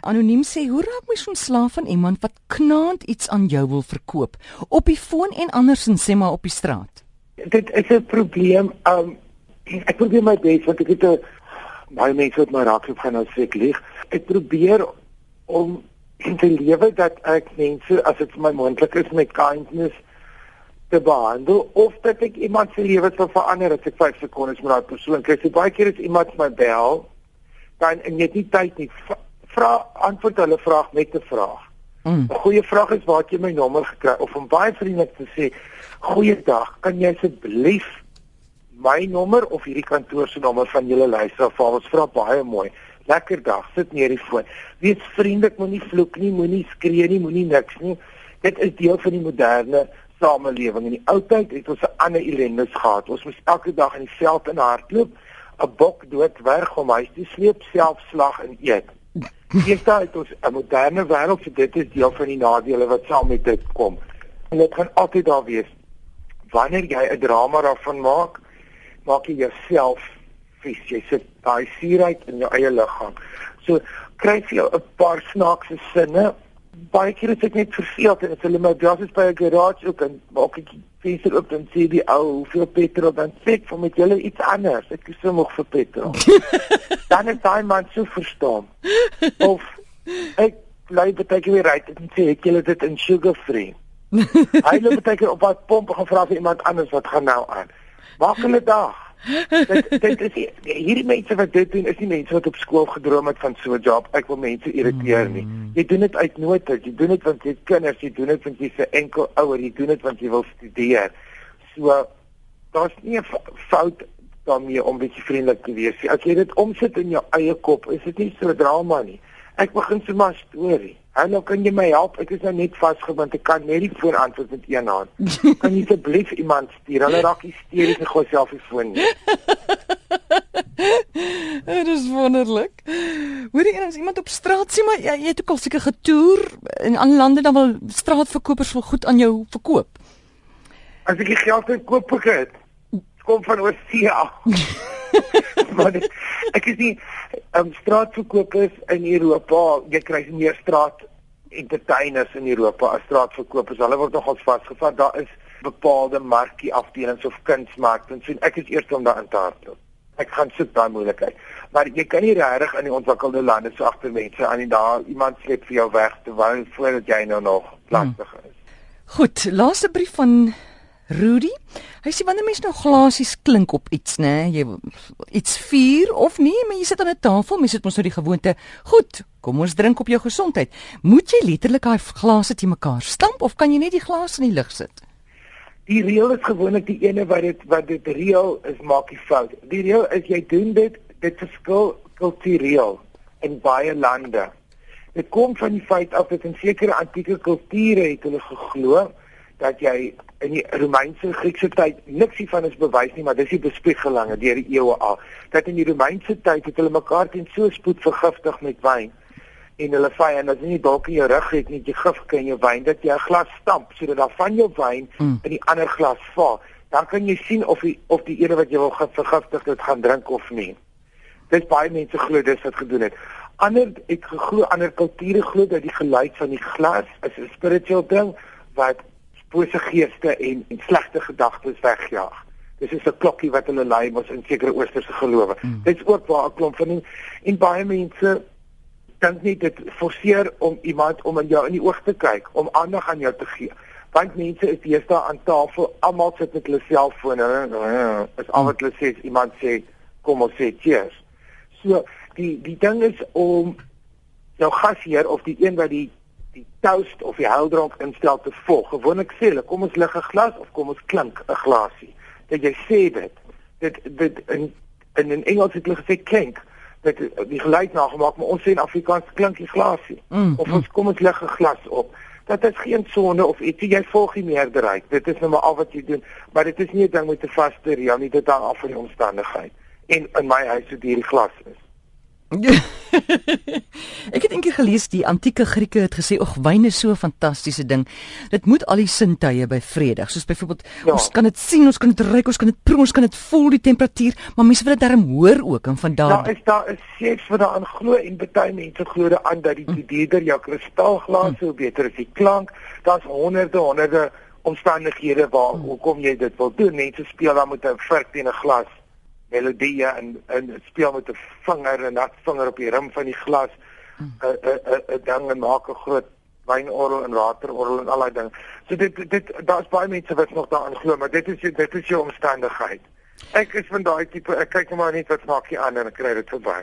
Anoniem sê, "Hoe raak mens ontslaaf van iemand wat knaand iets aan jou wil verkoop op die foon en andersins sê maar op die straat?" Dit is 'n probleem. Um ek probeer my bes want ek het 'n baie mense wat my raak gaan nou sê ek lieg. Ek probeer om in te lewe dat ek mense as dit vir my moontlik is met kindness te behandel of dat ek iemand se lewe sal verander as ek 5 sekondes met daai persoon kry. So baie keer is iemand my bel dan en jy het nie tyd nie vra antwoord hulle vraag met 'n vraag. Mm. 'n Goeie vraag is waar jy my nommer gekry of om baie vriendelik te sê, "Goeiedag, kan jy asseblief my nommer of hierdie kantoor se nommer van julle luisteraar vir ons vra baie mooi. Lekker dag, sit neer die foon. Wees vriendelik, moenie vloek nie, moenie skree nie, moenie niks nie. Dit is deel van die moderne samelewing. In die ou tyd het ons 'n ander ellendes gehad. Ons moes elke dag in die veld in hardloop, 'n bok doodwerg om huis te sleep, self slag en eet. Hier staan dit ons 'n moderne wêreld vir dit is deel van die nadele wat saam met dit kom. En dit gaan altyd daar wees. Wanneer jy 'n drama daarvan maak, maak jy jouself vies. Jy sit daai suurheid in jou eie liggaam. So kry jy 'n paar snaakse sinne baie keer is ek net verveeld en as hulle my gas is by 'n garage ook en maak ek venster oop en sien die ou hoeveel petrol? Dan sê vir met julle iets anders. Ek is so moeg vir petrol. Dan is daai man so verstom. Of ek lei baie keer ry en sê ek julle dit in sugar free. Hy loop baie keer op wat pomp gevra vir iemand anders wat gaan nou aan? Maak hulle dag dit dit is hierdie mense wat dit doen is nie mense wat op skool gedroom het van so 'n job. Ek wil mense irriteer nie. Mm. Jy doen dit uit nood, jy doen dit want jy het kinders, jy doen dit want jy's 'n enkel ouer, jy doen dit want jy wil studeer. So daar's nie 'n fout daarmee om bietjie vriendelik te wees nie. As jy dit omsit in jou eie kop, is dit nie so drama nie. Ek begin so 'n storie. Hallo, kan jy my help? Ek is nou net vasgebind. Ek kan net die foon antwoord met een hand. kan jy asseblief iemand stuur? Hulle raak hysteries en gooi self die foon nie. Dit is wonderlik. Hoorie eens iemand op straat sê maar jy, jy het ook al seker getoer in ander lande dan wil straatverkopers wel goed aan jou verkoop. As ek die geld het koop ek dit. Kom van oorsee af. maar dit, ek is nie um, straatverkopers in Europa, jy kry meer straat entertainers in Europa as straatverkopers. Hulle word nogals vasgevat. Daar is bepaalde markie afdelings of kunsmarkte en sien ek is eers om daar in te hardloop. Ek gaan soek daai moeilikheid. Maar jy kan nie regtig in die ontwikkelde lande so agter mense aan en daar iemand sleep vir jou weg terwyl voordat jy nou nog lastig is. Goed, laaste brief van Rudy. Hy sê wanneer mens nou glasies klink op iets, nê, jy iets vier of nie, maar jy sit aan 'n tafel, mens het mos nou die gewoonte, goed, kom ons drink op jou gesondheid. Moet jy letterlik daai glase te mekaar stamp of kan jy net die glas in die lug sit? Die reël is gewoonlik die ene wat dit wat dit reël is maak die fout. Die reël is jy doen dit dit verskil kultureel in baie lande. Dit kom van die feit af dat in sekere antieke kulture het hulle geglo dat jy in die Romeinse Griekse tyd niks hiervan is bewys nie, maar dis die bespiegelinge deur die eeue al. Dat in die Romeinse tyd het hulle mekaar teen so spoed vergiftig met wyn en hulle vyand as jy nie dalk in jou rug het nie jy gif kan jou wyn dat jy 'n glas stamp sodat daar van jou wyn mm. in die ander glas val. Dan kan jy sien of die of die ene wat jy wil vergiftig dit gaan drink of nie. Dis baie mense glo dis wat gedoen het. Ander ek glo ander kulture glo dat die geluid van die glas is 'n spiritual ding wat bose geeste en, en slegte gedagtes wegjaag. Dis is 'n klokkie wat hulle lei mos in sekere oosterse gelowe. Mm. Dit is ook waar 'n klomp van en, en baie mense dink nie dit forceer om iemand om in jou in die oog te kyk, om aandag aan jou te gee. Want mense is deesdae aan tafel, almal sit met hulle selfone. Is al wat hulle sê, iemand sê kom ons sê cheers. So die die ding is om jou gasheer of die een wat die die toast of die heldronk instel te volg. Gewoonlik sê hulle, kom ons lig 'n glas of kom ons klink 'n glasie. Dat jy sê dit. Dit dit in in in Engels het hulle gesê klink dat die geluid nagemaak, maar ons sê in Afrikaans klink die glasie. Mm, of ons mm. kom ons lig 'n glas op. Dat is geen sonde of ietsie jy volg die meerderheid. Dit is nou maar al wat jy doen, maar dit is nie 'n ding met 'n vaste reël nie, dit hang af van die omstandigheid. En in my huis het hierdie glas is. ek het eendag gelees die antieke Grieke het gesê ag wyn is so 'n fantastiese ding. Dit moet al die sintuie bevredig. Soos byvoorbeeld ja. ons kan dit sien, ons kan dit ruik, ons kan dit proe, ons kan dit voel die temperatuur, maar mense wil dit darm hoor ook en van daar. Ja, is daar is seks wat daaraan glo en baie mense glo aan dat die hm. dieder jou kristalglas hm. so beter is die klank. Daar's honderde honderde omstandighede waar hm. hoekom jy dit wil doen. Mense speel dan met 'n vurk teen 'n glas melodie en en speel met 'n vinger en dat vinger op die rim van die glas 'n 'n 'n ding en maak 'n groot wynorgel en waterorgel en al daai ding. So dit dit daar's baie mense wat nog daaraan glo, maar dit is dit is jou omstandigheid. Ek is van daai tipe ek kyk maar net wat maak jy aan en ek kry dit verby.